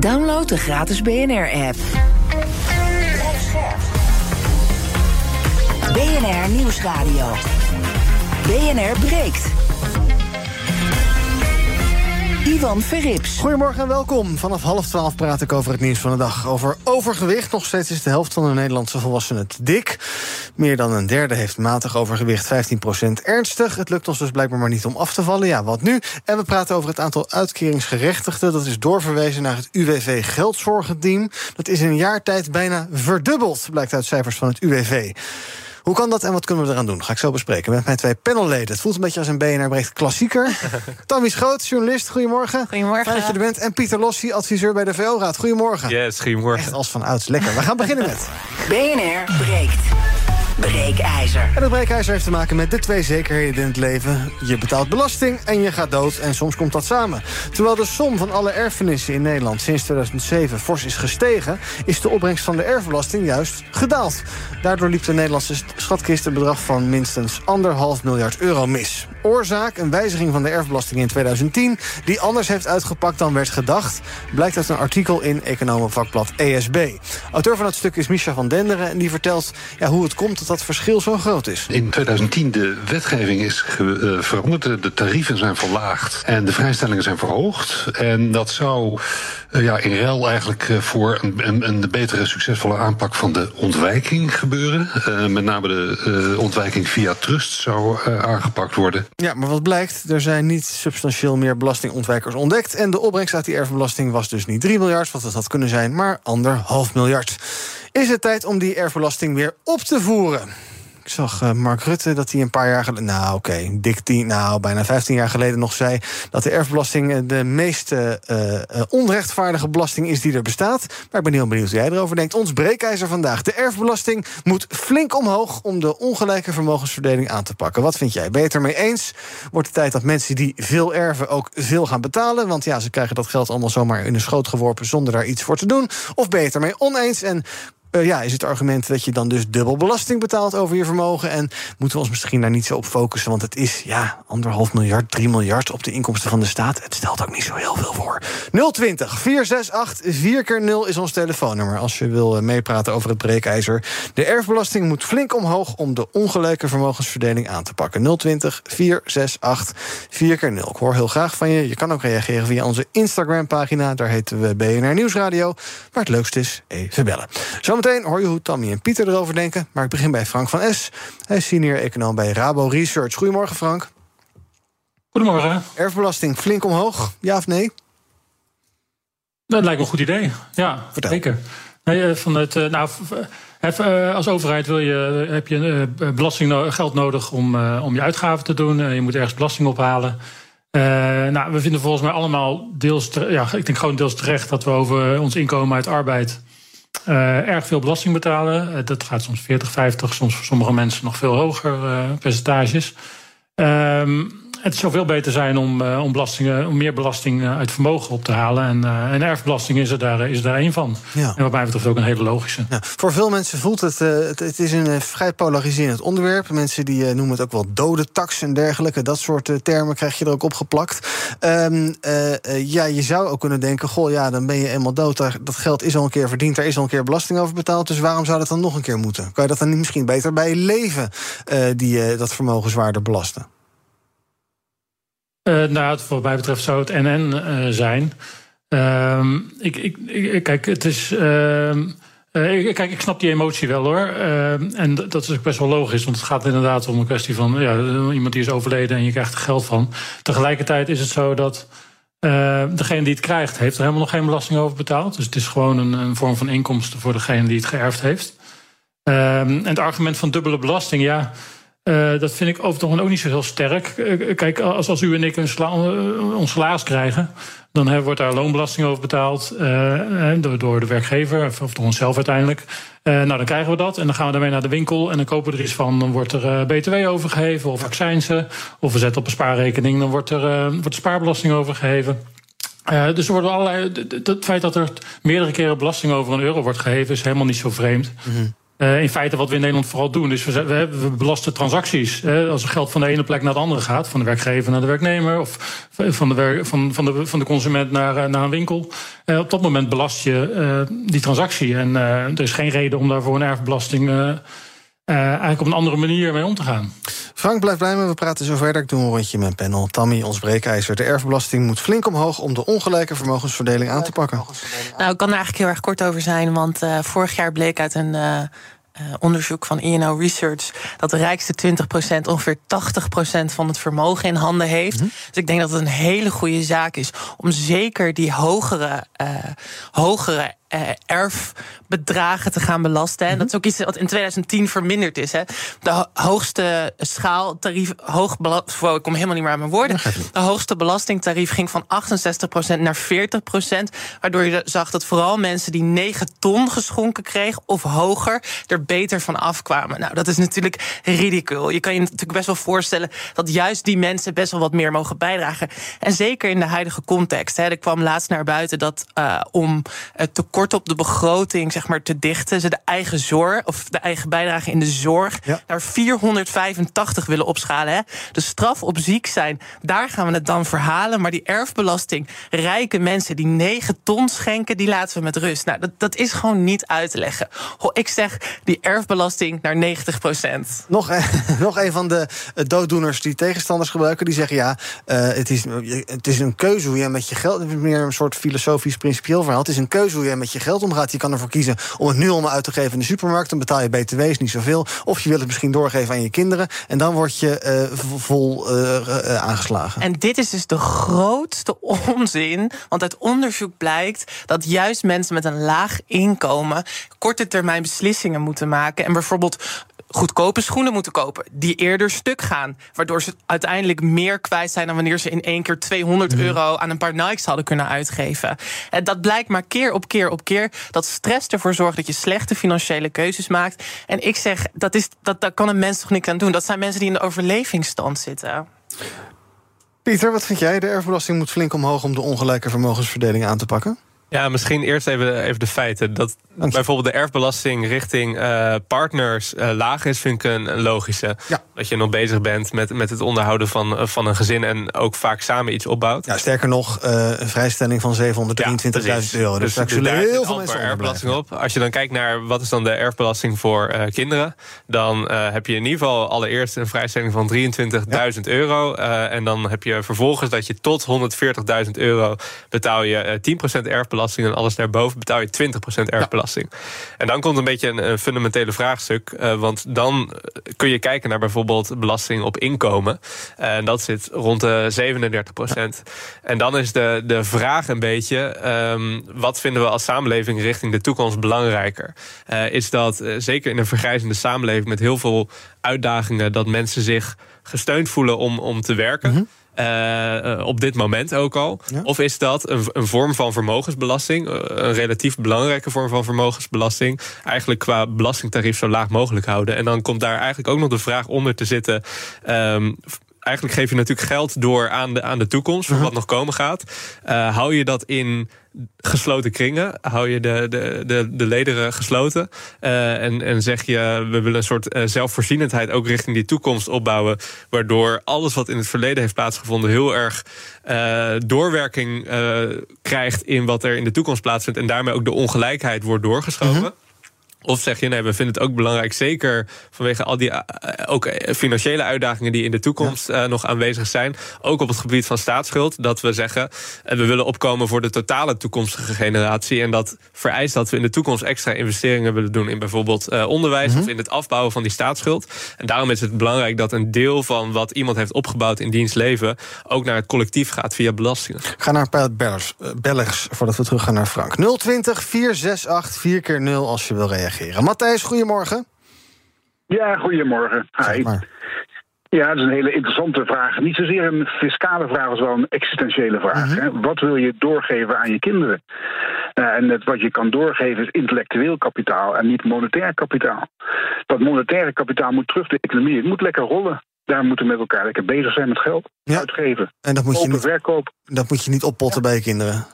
Download de gratis BNR-app. BNR Nieuwsradio. BNR breekt. Ivan Verrips. Goedemorgen en welkom. Vanaf half twaalf praat ik over het nieuws van de dag. Over overgewicht. Nog steeds is de helft van de Nederlandse volwassenen te dik. Meer dan een derde heeft matig overgewicht, 15% ernstig. Het lukt ons dus blijkbaar maar niet om af te vallen. Ja, wat nu? En we praten over het aantal uitkeringsgerechtigden. Dat is doorverwezen naar het UWV Geldzorgenteam. Dat is in een jaar tijd bijna verdubbeld, blijkt uit cijfers van het UWV. Hoe kan dat en wat kunnen we eraan doen? Ga ik zo bespreken met mijn twee panelleden. Het voelt een beetje als een BNR Breekt klassieker. Tammy Schoot, journalist, goedemorgen. Goedemorgen. Fijn dat je er bent. En Pieter Lossie, adviseur bij de VO-raad. Goedemorgen. Yes, goedemorgen. Echt als van ouds. Lekker. We gaan beginnen met... BNR breekt. Breekijzer. En het breekijzer heeft te maken met de twee zekerheden in het leven. Je betaalt belasting en je gaat dood. En soms komt dat samen. Terwijl de som van alle erfenissen in Nederland sinds 2007 fors is gestegen... is de opbrengst van de erfbelasting juist gedaald. Daardoor liep de Nederlandse schatkist een bedrag van minstens anderhalf miljard euro mis. Oorzaak een wijziging van de erfbelasting in 2010... die anders heeft uitgepakt dan werd gedacht... blijkt uit een artikel in economenvakblad ESB. Auteur van het stuk is Misha van Denderen... en die vertelt ja, hoe het komt dat dat verschil zo groot is. In 2010 de wetgeving is eh, veranderd, de- de tarieven zijn verlaagd... en de vrijstellingen zijn verhoogd. En dat zou eh, ja, in ruil eigenlijk eh, voor een, een, een betere, succesvolle aanpak van de ontwijking gebeuren. Eh, met name de ontwijking via trust zou aangepakt worden. Ja, maar wat blijkt, er zijn niet substantieel meer belastingontwijkers ontdekt... en de opbrengst uit die erfbelasting was dus niet 3 miljard... wat het had kunnen zijn, maar anderhalf miljard. Is het tijd om die erfbelasting weer op te voeren? Ik zag eh, Mark Rutte dat hij een paar jaar geleden... nou oké, dik tien, nou bijna 15 jaar geleden nog zei... dat de erfbelasting eh, de meest eh, onrechtvaardige belasting is die er bestaat. Maar ik ben heel benieuwd hoe jij erover denkt. Ons breekijzer vandaag. De erfbelasting moet flink omhoog... om de ongelijke vermogensverdeling aan te pakken. Wat vind jij? Het ermee eens? Wordt het tijd dat mensen die veel erven ook veel gaan betalen? Want ja, ze krijgen dat geld allemaal zomaar in de schoot geworpen... zonder daar iets voor te doen. Of het ermee oneens en eh, ja, is het argument dat je dan dus dubbel belasting betaalt over je vermogen. En moeten we ons misschien daar niet zo op focussen? Want het is ja, anderhalf miljard, 3 miljard op de inkomsten van de staat. Het stelt ook niet zo heel veel voor. 020 468 4 keer 0 is ons telefoonnummer. Als je wil eh, meepraten over het breekijzer. De erfbelasting moet flink omhoog om de ongelijke vermogensverdeling aan te pakken. 020 468 4 keer 0. Ik hoor heel graag van je. Je kan ook reageren via onze Instagram-pagina. Daar heten we BNR Nieuwsradio. Maar het leukste is even bellen. Zometeen hoor je hoe Tammy en Pieter erover denken. Maar ik begin bij Frank van S. Hij is senior econoom bij Rabo Research. Goedemorgen, Frank. Goedemorgen. Erfbelasting flink omhoog, ja of nee? Dat lijkt me een goed idee. Ja, Vertel. zeker. Nee, eh, vanuit, eh, nou, eh, als overheid wil je, heb je eh, belastinggeld nodig om, om je uitgaven te doen. Je moet ergens belasting ophalen. Eh, nou, we vinden volgens mij allemaal deels, ja, ik denk gewoon deels terecht dat we over ons inkomen uit arbeid eh, erg veel belasting betalen. Eh, dat gaat soms 40, 50, soms voor sommige mensen nog veel hoger eh, percentages. Ehm, het zou veel beter zijn om, eh, om, belastingen, om meer belasting eh, uit vermogen op te halen. En, eh, en erfbelasting is er daar, is er daar één van. Ja. En wat mij betreft ook een hele logische. Ja, voor veel mensen voelt het, het, het is een vrij polariserend onderwerp. Mensen die noemen het ook wel dode tax en dergelijke. Dat soort termen krijg je er ook opgeplakt. Ehm, eh, eh, ja, je zou ook kunnen denken, goh, ja, dan ben je eenmaal dood. Dat geld is al een keer verdiend, daar is al een keer belasting over betaald. Dus waarom zou dat dan nog een keer moeten? Kan je dat dan niet misschien beter bij je leven, die, dat vermogen zwaarder belasten? Eh, nou, wat mij betreft zou het NN eh, zijn. Ehm, ik, ik, ik- kijk, het is. ehm, eh, kijk, ik snap die emotie wel hoor. Ehm, en dat is ook best wel logisch, want het gaat inderdaad om een kwestie van ja, iemand die is overleden en je krijgt er geld van. Tegelijkertijd is het zo dat degene die het krijgt, heeft er helemaal nog geen belasting over betaald. Dus het is gewoon een, een vorm van inkomsten voor degene die het geërfd heeft. En het argument van dubbele belasting, ja. Uh, dat vind ik overigens ook niet zo heel sterk. Uh, kijk, als, als u en ik sla ons salaris krijgen, dan wordt daar loonbelasting over betaald door, door, de werkgever, of door onszelf uiteindelijk. nou, dan krijgen we dat en dan gaan we daarmee naar de winkel en dan kopen we er iets van. Dan wordt er BTW overgeheven of accijnsen, of we zetten op een spaarrekening, dan wordt er, wordt spaarbelasting overgeheven. Uh, dus er worden allerlei. Het feit dat er meerdere keren belasting over een euro wordt geheven, is helemaal niet zo vreemd. Mm uh, in feite wat we in Nederland vooral doen. Dus we, we, belasten transacties. Als er geld van de ene plek naar de andere gaat, van de werkgever naar de werknemer, of van de, van, van de, van de consument naar, uh, naar een winkel. op dat moment belast je die transactie. En er is geen reden om daarvoor een erfbelasting. Eigenlijk op een andere manier mee om te gaan. Frank, blijf bij me. We praten zo verder. Ik doe een rondje met panel. Tammy, ons breekijzer. De erfbelasting moet flink omhoog om de ongelijke vermogensverdeling aan te pakken. Nou, ik kan er eigenlijk heel erg kort over zijn. Want uh, vorig jaar bleek uit een. Uh, uh, onderzoek van INO Research dat de rijkste 20% ongeveer 80% van het vermogen in handen heeft. Mm -hmm. Dus ik denk dat het een hele goede zaak is om zeker die hogere, uh, hogere uh, erfbedragen te gaan belasten. En mm -hmm. dat is ook iets wat in 2010 verminderd is. Hè. De hoogste schaaltarief, hoog ik kom helemaal niet meer aan mijn woorden. De hoogste belastingtarief ging van 68% naar 40%. Waardoor je zag dat vooral mensen die 9 ton geschonken kregen of hoger er beter van afkwamen. Nou, dat is natuurlijk ridicul. Je kan je natuurlijk best wel voorstellen dat juist die mensen best wel wat meer mogen bijdragen. En zeker in de huidige context. Hè. Er kwam laatst naar buiten dat uh, om het tekort tekort op de begroting zeg maar, te dichten. Ze de eigen zorg of de eigen bijdrage in de zorg ja. naar 485 willen opschalen. Hè. De straf op ziek zijn, daar gaan we het dan verhalen. Maar die erfbelasting, rijke mensen die 9 ton schenken, die laten we met rust. Nou, dat, dat is gewoon niet uit te leggen. Ik zeg die erfbelasting naar 90 procent. Nog, nog een van de eh, dooddoeners die tegenstanders gebruiken, die zeggen ja, uh, het, is, het is een keuze hoe je met je geld. Het is meer een soort filosofisch, principieel verhaal. Het is een keuze hoe je met je geld omgaat. Je kan ervoor kiezen om het nu allemaal uit te geven in de supermarkt. Dan betaal je BTW, is niet zoveel. Of je wil het misschien doorgeven aan je kinderen. En dan word je uh, vol uh, aangeslagen. En dit is dus de grootste onzin. Want uit onderzoek blijkt dat juist mensen met een laag inkomen korte termijn beslissingen moeten maken. En bijvoorbeeld goedkope schoenen moeten kopen. Die eerder stuk gaan. Waardoor ze uiteindelijk meer kwijt zijn dan wanneer ze in één keer 200 mhm. euro aan een paar Nikes hadden kunnen uitgeven. En dat blijkt maar keer op keer op keer. Dat stress ervoor zorgt dat je slechte financiële keuzes maakt. En ik zeg, dat, is, dat, daar kan een mens toch niks aan doen. Dat zijn mensen die in de overlevingsstand zitten. Pieter, wat vind jij? De erfbelasting moet flink omhoog om de ongelijke vermogensverdeling aan te pakken? Ja, misschien eerst even, even de feiten. Dat bijvoorbeeld de erfbelasting richting uh, partners uh, laag is, vind ik een, logische. Ja. Dat je nog bezig bent met, met het onderhouden van, eh, van een gezin en ook vaak samen iets opbouwt. Ja, sterker nog, uh, een vrijstelling van 723.000 ja, euro. Dus, dus daar zullen heel veel mensen erfbelasting op. Als je dan kijkt naar wat is dan de erfbelasting voor kinderen, dan heb je in ieder geval allereerst een vrijstelling van 23.000 euro. en dan heb je vervolgens dat je tot 140.000 euro betaal je 10% erfbelasting en alles daarboven betaal je 20% erfbelasting. En dan komt een beetje een, een fundamentele vraagstuk. Uh, want dan kun je kijken naar bijvoorbeeld belasting op inkomen. En dat zit rond de 37 procent. En dan is de, de vraag een beetje: um, wat vinden we als samenleving richting de toekomst belangrijker? Uh, is dat zeker in een vergrijzende samenleving met heel veel uitdagingen, dat mensen zich gesteund voelen om, om te werken? Mm -hmm. Uh, op dit moment ook al? Of is dat een, een, vorm van vermogensbelasting, eh, een relatief belangrijke vorm van vermogensbelasting, eigenlijk qua belastingtarief zo laag mogelijk houden? En dan komt daar eigenlijk ook nog de vraag onder te zitten. Um, eigenlijk geef je natuurlijk geld door aan de, aan de toekomst, voor wat nog komen gaat. Uh, hou je dat in gesloten kringen. Hou je de, de, de, de lederen gesloten. Uh, en, en zeg je, we willen een soort uh, zelfvoorzienendheid ook richting die toekomst opbouwen. Waardoor alles wat in het verleden heeft plaatsgevonden heel erg doorwerking krijgt in wat er in de toekomst plaatsvindt. En daarmee ook de ongelijkheid wordt doorgeschoven. Mhm. Of zeg je, nee, we vinden het ook belangrijk, zeker vanwege al die uh, ook financiële uitdagingen die in de toekomst uh, nog aanwezig zijn. Ook op het gebied van staatsschuld. Dat we zeggen, uh, we willen opkomen voor de totale toekomstige generatie. En dat vereist dat we in de toekomst extra investeringen willen doen in bijvoorbeeld onderwijs mm -hmm. of in het afbouwen van die staatsschuld. En daarom is het belangrijk dat een deel van wat iemand heeft opgebouwd in diens leven ook naar het collectief gaat via belastingen. Ga naar een paar bellers, bellers voordat we terug gaan naar Frank. 020 468 4 keer 0 als je wil reageren reageren. Matthijs, goedemorgen. Ja, goedemorgen. Hi. Ja, dat is een hele interessante vraag. Niet zozeer een fiscale vraag als wel een existentiële vraag. Mhm. hè. Wat wil je doorgeven aan je kinderen? Eh, en het, wat je kan doorgeven is intellectueel kapitaal en niet monetair kapitaal. Dat monetaire kapitaal moet terug de economie. Het moet lekker rollen. Daar moeten we met elkaar lekker bezig zijn met geld Ja. uitgeven. En dat moet, je niet, verkoop. dat moet je niet oppotten bij je kinderen.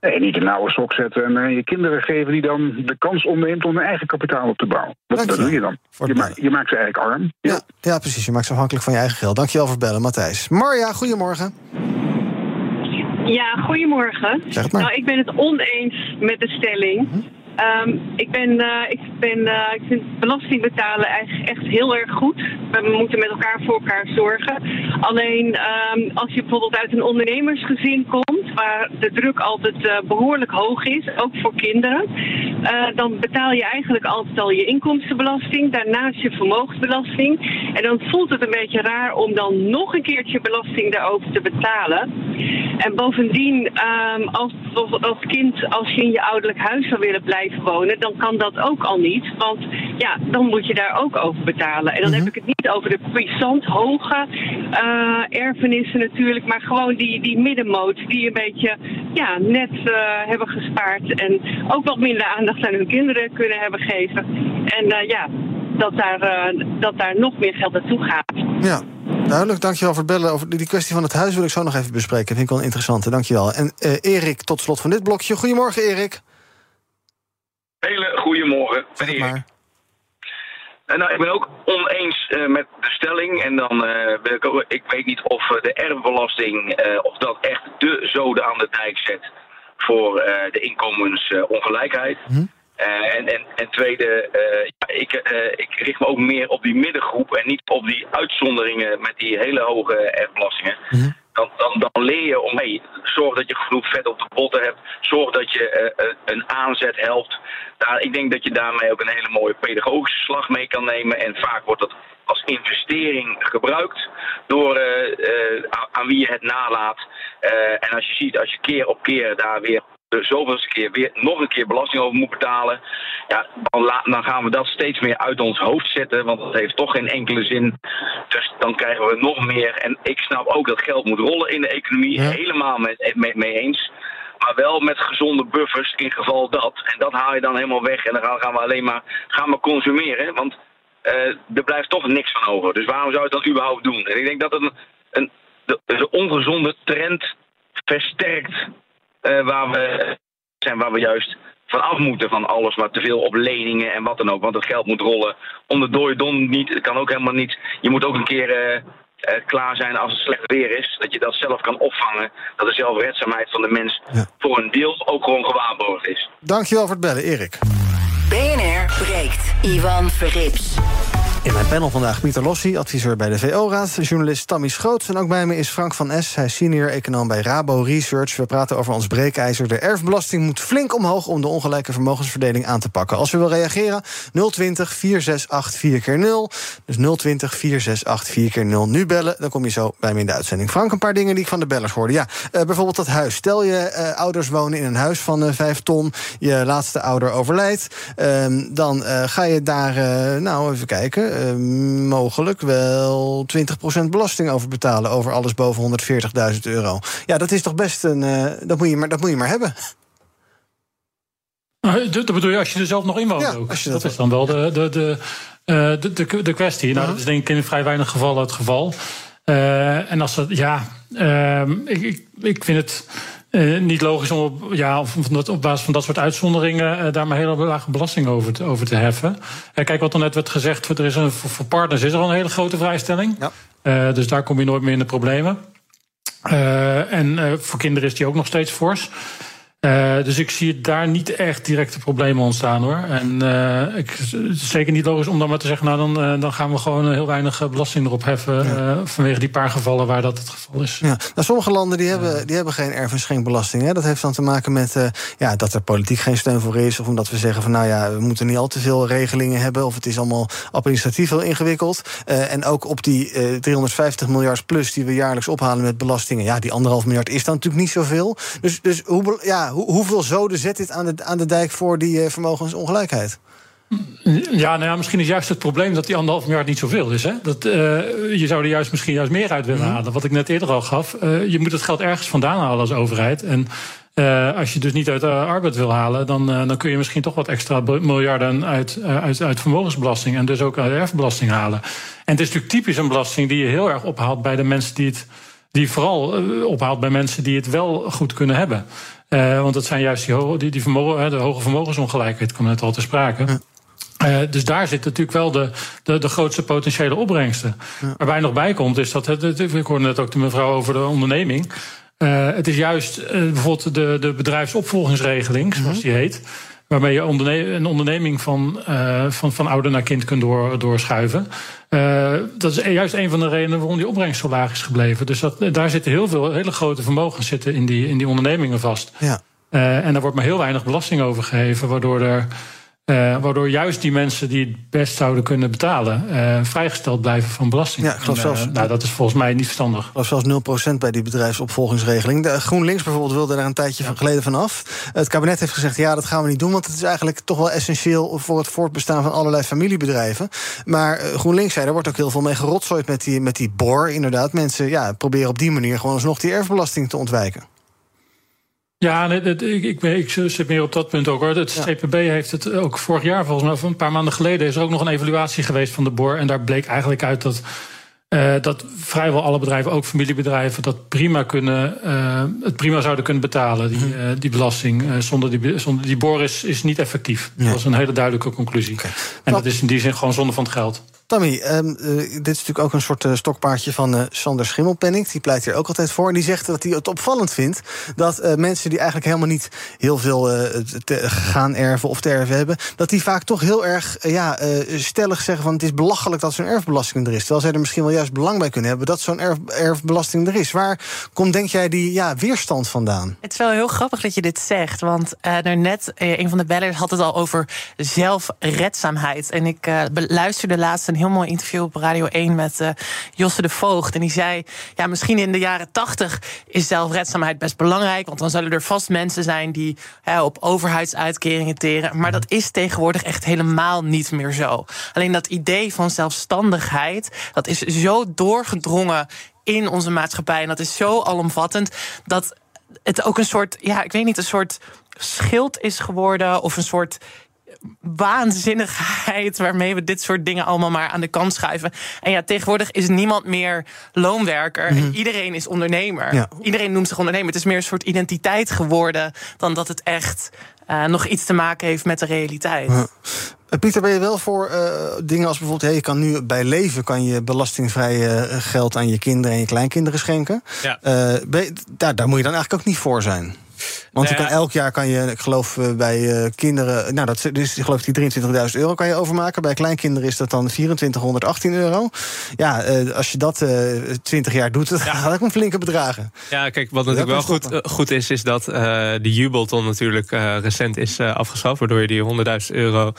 Nee, niet een oude sok zetten en eh, je kinderen geven die dan de kans ontneemt om hun eigen kapitaal op te bouwen. Dat, doe je dan. Je, ma- je maakt ze eigenlijk arm. Ja. Ja, ja, precies. Je maakt ze afhankelijk van je eigen geld. Dankjewel voor het bellen, Matthijs. Marja, goedemorgen. Ja, goedemorgen. Zeg het maar. Nou, ik ben het oneens met de stelling. Ehm, ik, ben, eh, ik, ben, eh, ik vind belasting betalen eigenlijk echt heel erg goed. We moeten met elkaar voor elkaar zorgen. Alleen ehm, als je bijvoorbeeld uit een ondernemersgezin komt, waar de druk altijd eh, behoorlijk hoog is, ook voor kinderen, dan betaal je eigenlijk altijd al je inkomstenbelasting, daarnaast je vermogensbelasting. En dan voelt het een beetje raar om dan nog een keertje belasting daarover te betalen. En bovendien, ehm, als, als kind, als je in je ouderlijk huis zou willen blijven wonen, dan kan dat ook al niet. Want ja, dan moet je daar ook over betalen. En dan heb ik het niet over de puissant hoge eh, erfenissen natuurlijk, maar gewoon die, die middenmoot die een beetje ja, net eh, hebben gespaard. En ook wat minder aandacht aan hun kinderen kunnen hebben gegeven. En eh, ja, dat daar, dat daar nog meer geld naartoe gaat. Ja, duidelijk. Dankjewel voor het bellen. Over die kwestie van het huis wil ik zo nog even bespreken. Vind ik wel een interessante. Dankjewel. En Erik, tot slot van dit blokje. Goedemorgen, Erik. Hele goedemorgen. Zeg maar. En nou, ik ben ook oneens eh, met de stelling. En dan eh, wil ik ook, ik weet niet of eh, de erfbelasting, eh, of dat echt de zoden aan de dijk zet voor eh, de inkomensongelijkheid. Eh, en, en, en tweede, eh, ik, eh, ik richt me ook meer op die middengroep en niet op die uitzonderingen met die hele hoge erfbelastingen. Dan, dan, dan leer je om, hey, zorg dat je genoeg vet op de botten hebt. Zorg dat je eh, eh, een aanzet helpt. Daar, ik denk dat je daarmee ook een hele mooie pedagogische slag mee kan nemen. En vaak wordt dat als investering gebruikt door eh, aan, wie je het nalaat. En als je ziet, als je keer op keer daar weer de zoveelste keer weer nog een keer belasting over moet betalen. Ja, dan, la- dan gaan we dat steeds meer uit ons hoofd zetten. Want dat heeft toch geen enkele zin. Dus dan krijgen we nog meer. En ik snap ook dat geld moet rollen in de economie. Helemaal met, mee, mee eens. Maar wel met gezonde buffers in geval dat. En dat haal je dan helemaal weg. En dan gaan- we alleen maar, gaan we consumeren. Want eh, er blijft toch niks van over. Dus waarom zou je het dan überhaupt doen? En ik denk dat het een, een, de, de ongezonde trend versterkt. Eh, waar we zijn waar we juist van af moeten van alles, maar te veel op leningen en wat dan ook. Want het geld moet rollen. Om de dode don niet, het kan ook helemaal niet. Je moet ook een keer eh, eh, klaar zijn als het slecht weer is. Dat je dat zelf kan opvangen. Dat de zelfredzaamheid van de mens voor een deel ook gewoon gewaarborgd is. Dankjewel voor het bellen, Erik. BNR breekt. Ivan Verrips. In mijn panel vandaag Pieter Lossi, adviseur bij de VO-raad... journalist Tammy Schoots en ook bij me is Frank van S. Hij is senior econoom bij Rabo Research. We praten over ons breekijzer. De erfbelasting moet flink omhoog... om de ongelijke vermogensverdeling aan te pakken. Als u wil reageren, 020 468 4 keer 0 Dus 020 468 4 keer 0 Nu bellen, dan kom je zo bij me in de uitzending. Frank, een paar dingen die ik van de bellers hoorde. Ja, eh, bijvoorbeeld dat huis. Stel je eh, ouders wonen in een huis van eh 5 ton... je laatste ouder overlijdt... ehm, dan eh, ga je daar, eh, nou even kijken... eh, mogelijk wel 20% belasting over betalen... over alles boven 140.000 euro. Ja, dat is toch best een... eh, dat, moet je maar, dat moet je maar hebben. Nou, Dat bedoel je als je er zelf nog in woont Ja, ook. dat, dat is dan wel de, de, de, eh, de, de, de kwestie. Nou, dat is denk ik in vrij weinig gevallen het geval. En als dat, ja, ehm, ik, ik, ik vind het eh, niet logisch om op, ja, of op basis van dat soort uitzonderingen eh, daar maar hele lage belasting over te, over te heffen. Eh, kijk wat er net werd gezegd, er is een, voor, voor partners is er al een hele grote vrijstelling. Eh, dus daar kom je nooit meer in de problemen. En voor kinderen is die ook nog steeds fors. Eh, dus ik zie daar niet echt directe problemen ontstaan hoor. En eh, ik, het is zeker niet logisch om dan maar te zeggen, nou dan, eh, dan gaan we gewoon heel weinig belasting erop heffen. vanwege die paar gevallen waar dat het geval is. Ja. Nou, sommige landen die hebben, die hebben geen erf- en schenkbelasting. Hè. Dat heeft dan te maken met ja, dat er politiek geen steun voor is. Of omdat we zeggen van nou ja, we moeten niet al te veel regelingen hebben. Of het is allemaal administratief heel ingewikkeld. En ook op die eh 350 miljard plus die we jaarlijks ophalen met belastingen. Ja, die anderhalf miljard is dan natuurlijk niet zoveel. Dus, dus hoe, ja, hoe, hoeveel zoden zet dit aan de, aan de dijk voor die eh, vermogensongelijkheid? Ja, nou ja, misschien is juist het probleem dat die anderhalf miljard niet zoveel is. Hè? Dat, uh, je zou er juist misschien juist meer uit willen mhm. halen. Wat ik net eerder al gaf. Uh, je moet het geld ergens vandaan halen als overheid. En uh, als je dus niet uit de arbeid wil halen, dan, dan kun je misschien toch wat extra miljarden uit, uit, uit vermogensbelasting en dus ook uit erfbelasting halen. En het is natuurlijk typisch een belasting die je heel erg ophaalt bij de mensen die het. Die vooral ophaalt bij mensen die het wel goed kunnen hebben. want dat zijn juist die, die, die vermogen, de hoge vermogensongelijkheid, kwam net al te sprake. Uh, dus daar zit natuurlijk wel de, de, de grootste potentiële opbrengsten. Ja. Waarbij nog bij komt, is dat. Het, ik hoorde net ook de mevrouw over de onderneming. Uh, het is juist bijvoorbeeld de, de bedrijfsopvolgingsregeling, zoals mhm. die heet. Waarmee je onderne een onderneming van, van, van ouder naar kind kunt door, doorschuiven. dat is juist een van de redenen waarom die opbrengst zo laag is gebleven. Dus dat, daar zitten heel veel hele grote vermogens zitten in die, in die ondernemingen vast. Ja. en daar wordt maar heel weinig belasting over gegeven, waardoor er. Uh, waardoor juist die mensen die het best zouden kunnen betalen, uh, vrijgesteld blijven van belasting. Ja, ik geloof zelfs, uh, nou, dat is volgens mij niet verstandig. Ik geloof zelfs 0% bij die bedrijfsopvolgingsregeling. De GroenLinks bijvoorbeeld wilde daar een tijdje ja. geleden vanaf. Het kabinet heeft gezegd: ja, dat gaan we niet doen, want het is eigenlijk toch wel essentieel voor het voortbestaan van allerlei familiebedrijven. Maar GroenLinks zei: er wordt ook heel veel mee gerotzooid met die, met die BOR. Inderdaad, mensen ja, proberen op die manier gewoon alsnog die erfbelasting te ontwijken. Ja, ik, ik, ik, zit meer op dat punt ook hoor. Het CPB heeft het ook vorig jaar, volgens mij, of een paar maanden geleden, is er ook nog een evaluatie geweest van de BOR. En daar bleek eigenlijk uit dat. Uh, dat vrijwel alle bedrijven, ook familiebedrijven, dat prima kunnen, uh, het prima zouden kunnen betalen, die, uh, die belasting. zonder die, zonder die BOR is, is niet effectief. Ja. Dat was een hele duidelijke conclusie. Okay. En dat is in die zin gewoon zonde van het geld. Tammy, um, uh, dit is natuurlijk ook een soort uh, stokpaardje van uh, Sander Schimmelpenning. Die pleit hier ook altijd voor. En die zegt dat hij het opvallend vindt dat mensen die eigenlijk helemaal niet heel veel te gaan erven of te erven hebben, dat die vaak toch heel erg ja, stellig zeggen van het is belachelijk dat zo'n erfbelasting er is. Terwijl zij er misschien wel juist belang bij kunnen hebben dat zo'n erf, erfbelasting er is. Waar komt, denk jij, die ja, weerstand vandaan? Het is wel heel grappig dat je dit zegt. Want net, een van de bellers had het al over zelfredzaamheid. En ik luisterde laatst heel mooi interview op Radio 1 met uh, Josse de Voogd. En die zei: Ja, misschien in de jaren 80 is zelfredzaamheid best belangrijk. Want dan zullen er vast mensen zijn die hè, op overheidsuitkeringen teren. Maar dat is tegenwoordig echt helemaal niet meer zo. Alleen dat idee van zelfstandigheid, dat is zo doorgedrongen in onze maatschappij. En dat is zo alomvattend dat het ook een soort, ja, ik weet niet, een soort schild is geworden. Of een soort waanzinnigheid waarmee we dit soort dingen allemaal maar aan de kant schuiven. En ja, tegenwoordig is niemand meer loonwerker. en mhm. iedereen is ondernemer. Iedereen noemt zich ondernemer. Het is meer een soort identiteit geworden dan dat het echt uh, nog iets te maken heeft met de realiteit. Ja. Eh, Pieter, ben je wel voor uh, dingen als bijvoorbeeld... Hey, je kan nu bij leven kan je belastingvrij geld aan je kinderen en je kleinkinderen schenken. Ja. Je, daar, daar moet je dan eigenlijk ook niet voor zijn. Want je kan, elk jaar kan je, ik geloof eh, bij uh, kinderen, nou dat is geloof die 23.000 euro kan je overmaken. Bij kleinkinderen is dat dan 2418 euro. Ja, uh, als je dat uh, 20 jaar doet, dan ja. gaat ook een flinke bedragen. Ja, kijk, wat natuurlijk wel goed, goed is, is dat de jubelton natuurlijk recent is afgeschaft. Waardoor je die 100.000 euro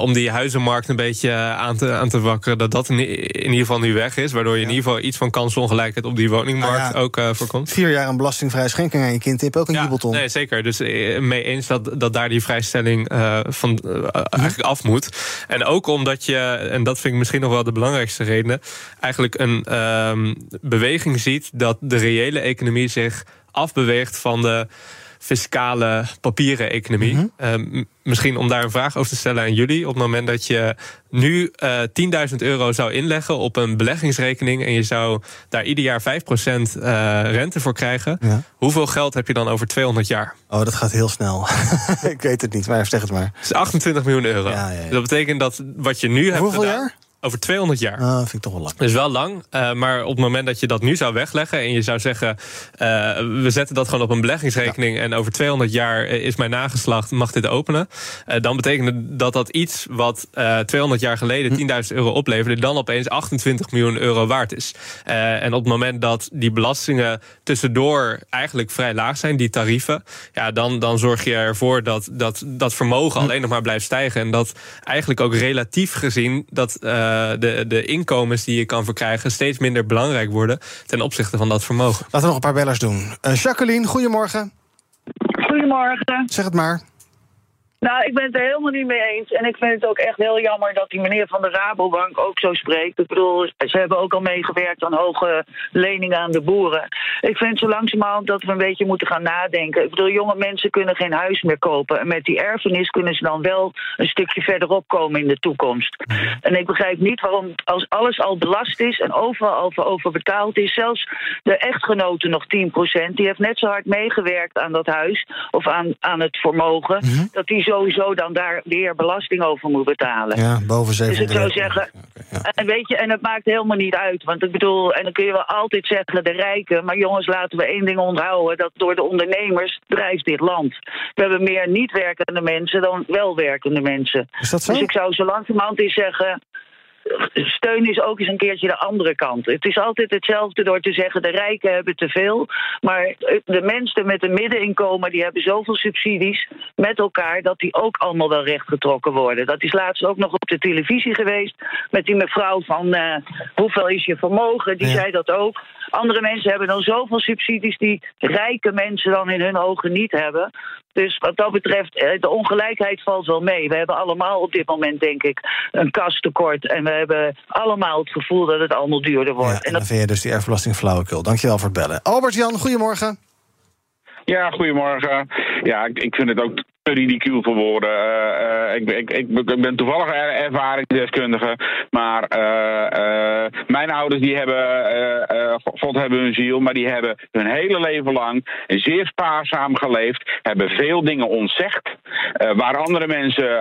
om die huizenmarkt een beetje aan te, aan te wakkeren, dat dat in, in ieder geval nu weg is. Waardoor je in ieder geval iets van kansongelijkheid op die woningmarkt nou ook voorkomt. Vier jaar een belastingvrije schenking aan je kind tip ook een jubelton. Nee, zeker. Dus eh, mee eens dat, dat daar die vrijstelling uh, van uh, eigenlijk af moet. En ook omdat je, en dat vind ik misschien nog wel de belangrijkste reden, eigenlijk een um, beweging ziet dat de reële economie zich afbeweegt van de fiscale papieren economie. Mm -hmm. misschien om daar een vraag over te stellen aan jullie. Op het moment dat je nu uh, eh, 10.000 euro zou inleggen op een beleggingsrekening... en je zou daar ieder jaar 5% uh, eh, rente voor krijgen... Ja. hoeveel geld heb je dan over 200 jaar? Oh, dat gaat heel snel. ik weet het niet, maar zeg het maar. Het is 28 miljoen euro. Ja, ja, dat betekent dat wat je nu hebt Hoeveel gedaan, jaar? Over 200 jaar. Ah, vind ik toch wel lang. Dat is wel lang. Uh, maar op het moment dat je dat nu zou wegleggen. en je zou zeggen. Uh, we zetten dat gewoon op een beleggingsrekening. Ja. en over 200 jaar is mijn nageslacht. mag dit openen. Uh, dan betekent dat dat iets wat 200 jaar geleden 10.000 hm. euro opleverde. dan opeens 28 miljoen euro waard is. en op het moment dat die belastingen tussendoor eigenlijk vrij laag zijn, die tarieven. ja, dan, dan zorg je ervoor dat dat, dat vermogen hm. alleen nog maar blijft stijgen. En dat eigenlijk ook relatief gezien. dat eh, de, de inkomens die je kan verkrijgen steeds minder belangrijk worden ten opzichte van dat vermogen. Laten we nog een paar bellers doen. Uh, Jacqueline, goedemorgen. Goedemorgen. Zeg het maar. Nou, ik ben het er helemaal niet mee eens. En ik vind het ook echt heel jammer dat die meneer van de Rabobank ook zo spreekt. Ik bedoel, ze hebben ook al meegewerkt aan hoge leningen aan de boeren. Ik vind zo langzamerhand dat we een beetje moeten gaan nadenken. Ik bedoel, jonge mensen kunnen geen huis meer kopen. En met die erfenis kunnen ze dan wel een stukje verderop komen in de toekomst. En ik begrijp niet waarom, als alles al belast is en overal al voor over betaald is, zelfs de echtgenote nog 10%, die heeft net zo hard meegewerkt aan dat huis of aan, aan het vermogen, dat die sowieso dan daar weer belasting over moet betalen. Ja, boven Dus ik 700 zou zeggen, en weet je, en het maakt helemaal niet uit. Want ik bedoel, en dan kun je wel altijd zeggen, de rijken. Maar jongens, laten we één ding onthouden: dat door de ondernemers drijft dit land. We hebben meer niet werkende mensen dan wel werkende mensen. Is dat zo? Dus ik zou zo langzamerhand eens zeggen. Steun is ook eens een keertje de andere kant. Het is altijd hetzelfde door te zeggen: de rijken hebben te veel. Maar de mensen met een middeninkomen die hebben zoveel subsidies met elkaar dat die ook allemaal wel rechtgetrokken worden. Dat is laatst ook nog op de televisie geweest met die mevrouw van eh, hoeveel is je vermogen? Die zei dat ook. Andere mensen hebben dan zoveel subsidies die rijke mensen dan in hun ogen niet hebben. Dus wat dat betreft, eh, de ongelijkheid valt wel mee. We hebben allemaal op dit moment, denk ik, een kastekort. En we hebben allemaal het gevoel dat het allemaal duurder wordt. Ja, en dan vind je dus die erfbelasting flauwekul. Dankjewel voor het bellen. Albert-Jan, goedemorgen. Ja, goedemorgen. Ja, ik, ik vind het ook ridicuul voor woorden. Eh, eh, ik, ben- ik, ik, ik ben toevallig er- ervaringsdeskundige, maar eh, mijn ouders die hebben, God hebben hun ziel, maar die hebben hun hele leven lang zeer spaarzaam geleefd, hebben veel dingen ontzegd, waar andere mensen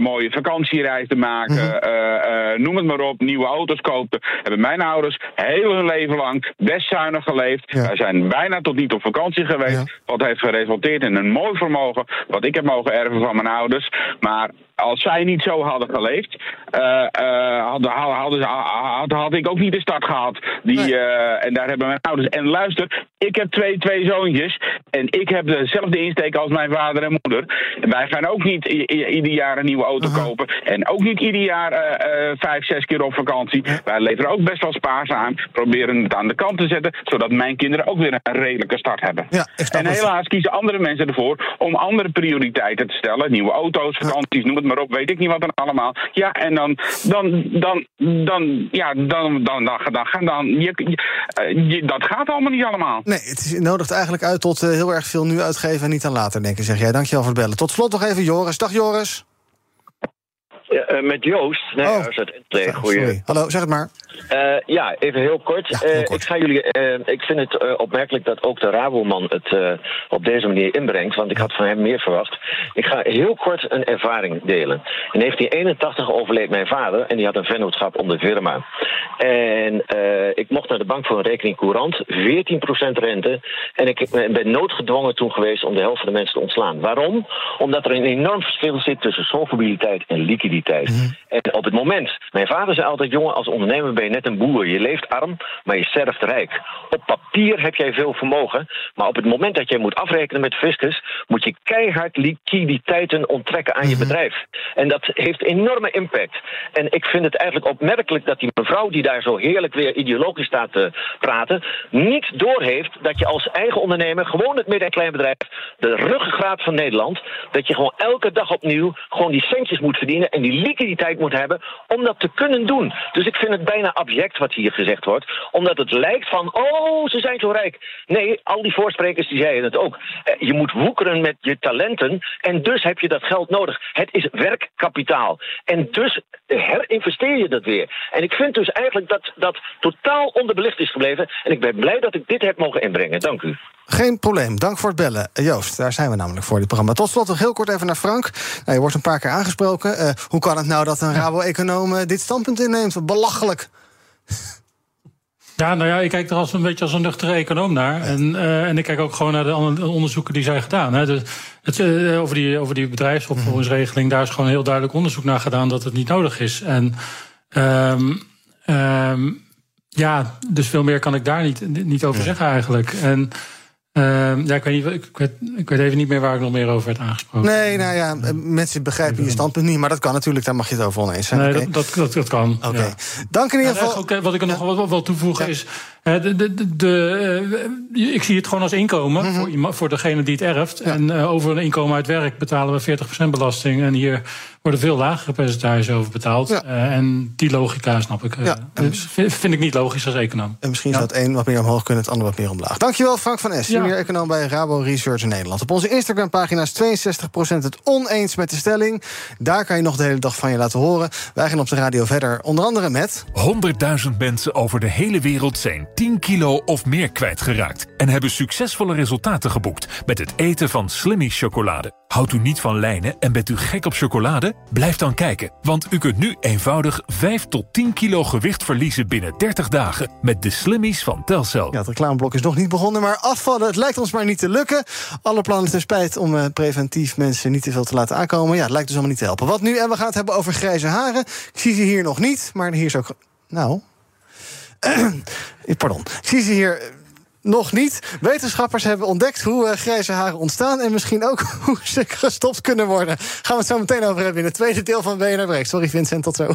mooie vakantiereizen maken, eh, noem het maar op, nieuwe auto's kopen, hebben mijn ouders heel hun leven lang best zuinig geleefd. Wij zijn bijna tot niet op vakantie geweest, wat heeft geresulteerd in een mooi vermogen, wat ik heb mogen erven van mijn ouders. Maar als zij niet zo hadden geleefd, eh, eh, hadden, hadden, had, had ik ook niet de start gehad. Die, eh, en daar hebben mijn ouders. En luister, ik heb twee, twee zoontjes. En ik heb dezelfde insteek als mijn vader en moeder. En wij gaan ook niet ieder jaar een nieuwe auto kopen. En ook niet ieder jaar vijf, zes keer op vakantie. Wij leven ook best wel spaarzaam. Proberen het aan de kant te zetten. Zodat mijn kinderen ook weer een redelijke start hebben. en helaas kiezen andere mensen ervoor om andere prioriteiten te stellen. Nieuwe auto's, vakanties, noem het maar op. Weet ik niet wat dan allemaal. Ja, en dan, dan, dan, dan, ja, dan, dan, dan, dan, dan, dan je, je- eh, dat gaat allemaal niet allemaal. Nee, het is- nodigt eigenlijk uit tot eh, heel erg veel nu uitgeven en niet aan later denken, zeg jij. Dankjewel voor het bellen. Tot slot nog even Joris. Dag Joris. Eh, met Joost. Nee, Oh. dat is het Enschede. Goeie. Sorry. Hallo, zeg het maar. Eh, ja, even heel kort. Eh, Ik, ga jullie, ik vind het opmerkelijk dat ook de Raboman het op deze manier inbrengt. Want ik had van hem meer verwacht. Ik ga heel kort een ervaring delen. In 1981 overleed mijn vader en die had een vennootschap om de firma. En ik mocht naar de bank voor een rekening courant, 14% rente. En ik ben noodgedwongen toen geweest om de helft van de mensen te ontslaan. Waarom? Omdat er een enorm verschil zit tussen solvabiliteit en liquiditeit. En op het moment, mijn vader zei altijd: jongen, als ondernemer ben je net een boer. Je leeft arm, maar je sterft rijk. Op papier heb jij veel vermogen, maar op het moment dat jij moet afrekenen met fiscus, moet je keihard liquiditeiten onttrekken aan je bedrijf. En dat heeft enorme impact. En ik vind het eigenlijk opmerkelijk dat die mevrouw die daar zo heerlijk weer ideologisch staat te praten, niet doorheeft dat je als eigen ondernemer, gewoon het midden- en kleinbedrijf, de ruggengraat van Nederland, dat je gewoon elke dag opnieuw gewoon die centjes moet verdienen en die liquiditeit moet hebben om dat te kunnen doen. Dus ik vind het bijna abject wat hier gezegd wordt, omdat het lijkt van, oh, ze zijn zo rijk. Nee, al die voorsprekers die zeiden het ook. Eh, Je moet woekeren met je talenten en dus heb je dat geld nodig. Het is werkkapitaal. En dus herinvesteer je dat weer. En ik vind dus eigenlijk dat dat totaal onderbelicht is gebleven. En ik ben blij dat ik dit heb mogen inbrengen. Dank u. Geen probleem, dank voor het bellen. Eh, Joost, daar zijn we namelijk voor dit programma. Tot slot nog heel kort even naar Frank. Nou, je wordt een paar keer aangesproken. Eh, hoe kan het nou dat een Rabo-econoom eh, dit standpunt inneemt? Belachelijk. Ja, nou ja, ik kijk er als een beetje als een nuchtere econoom naar. En, en ik kijk ook gewoon naar de onderzoeken die zijn gedaan. Hè. Dus het, over, die, over die bedrijfsopvolgingsregeling, daar is gewoon heel duidelijk onderzoek naar gedaan dat het niet nodig is. En ehm, ehm, ja, dus veel meer kan ik daar niet, niet over zeggen eigenlijk. En ehm, ja, ik weet, niet, ik, weet, ik weet even niet meer waar ik nog meer over werd aangesproken. Nee, nou ja, eh, mensen begrijpen je standpunt niet. Maar dat kan natuurlijk, daar mag je het over oneens zijn. Nee, dat, dat, dat, dat kan. Oké. ja. Dank in ieder geval. eh, wat ik er nog wel wil toevoegen is... de, de, de, ik zie het gewoon als inkomen mm -hmm. voor, voor degene die het erft. Ja. En uh, over een inkomen uit werk betalen we 40% belasting. En hier worden veel lagere percentages over betaald. Ja. Uh, en die logica snap ik. Ja. Dus vind ik niet logisch als econoom. En misschien zou het een wat meer omhoog kunnen, het ander wat meer omlaag. Dankjewel Frank van Es, junior econoom bij Rabo Research in Nederland. Op onze Instagram-pagina is 62% het oneens met de stelling. Daar kan je nog de hele dag van je laten horen. Wij gaan op de radio verder, onder andere met... 100.000 mensen over de hele wereld zijn 10 kilo of meer kwijtgeraakt... en hebben succesvolle resultaten geboekt met het eten van Slimmy chocolade. Houdt u niet van lijnen en bent u gek op chocolade? Blijf dan kijken, want u kunt nu eenvoudig 5 tot 10 kilo gewicht verliezen binnen 30 dagen... met de Slimmies van Telcel. Ja, het reclameblok is nog niet begonnen, maar afvallen... het lijkt ons maar niet te lukken. Alle plannen ten spijt om uh, preventief mensen niet te veel te laten aankomen. Ja, het lijkt dus allemaal niet te helpen. Wat nu? En we gaan het hebben over grijze haren. Ik zie ze hier nog niet, maar hier is ook... Nou... Pardon. Ik zie ze hier nog niet. Wetenschappers hebben ontdekt hoe uh, grijze haren ontstaan... en misschien ook hoe ze gestopt kunnen worden. Gaan we het zo meteen over hebben in het tweede deel van BNR Break. Sorry Vincent, tot zo.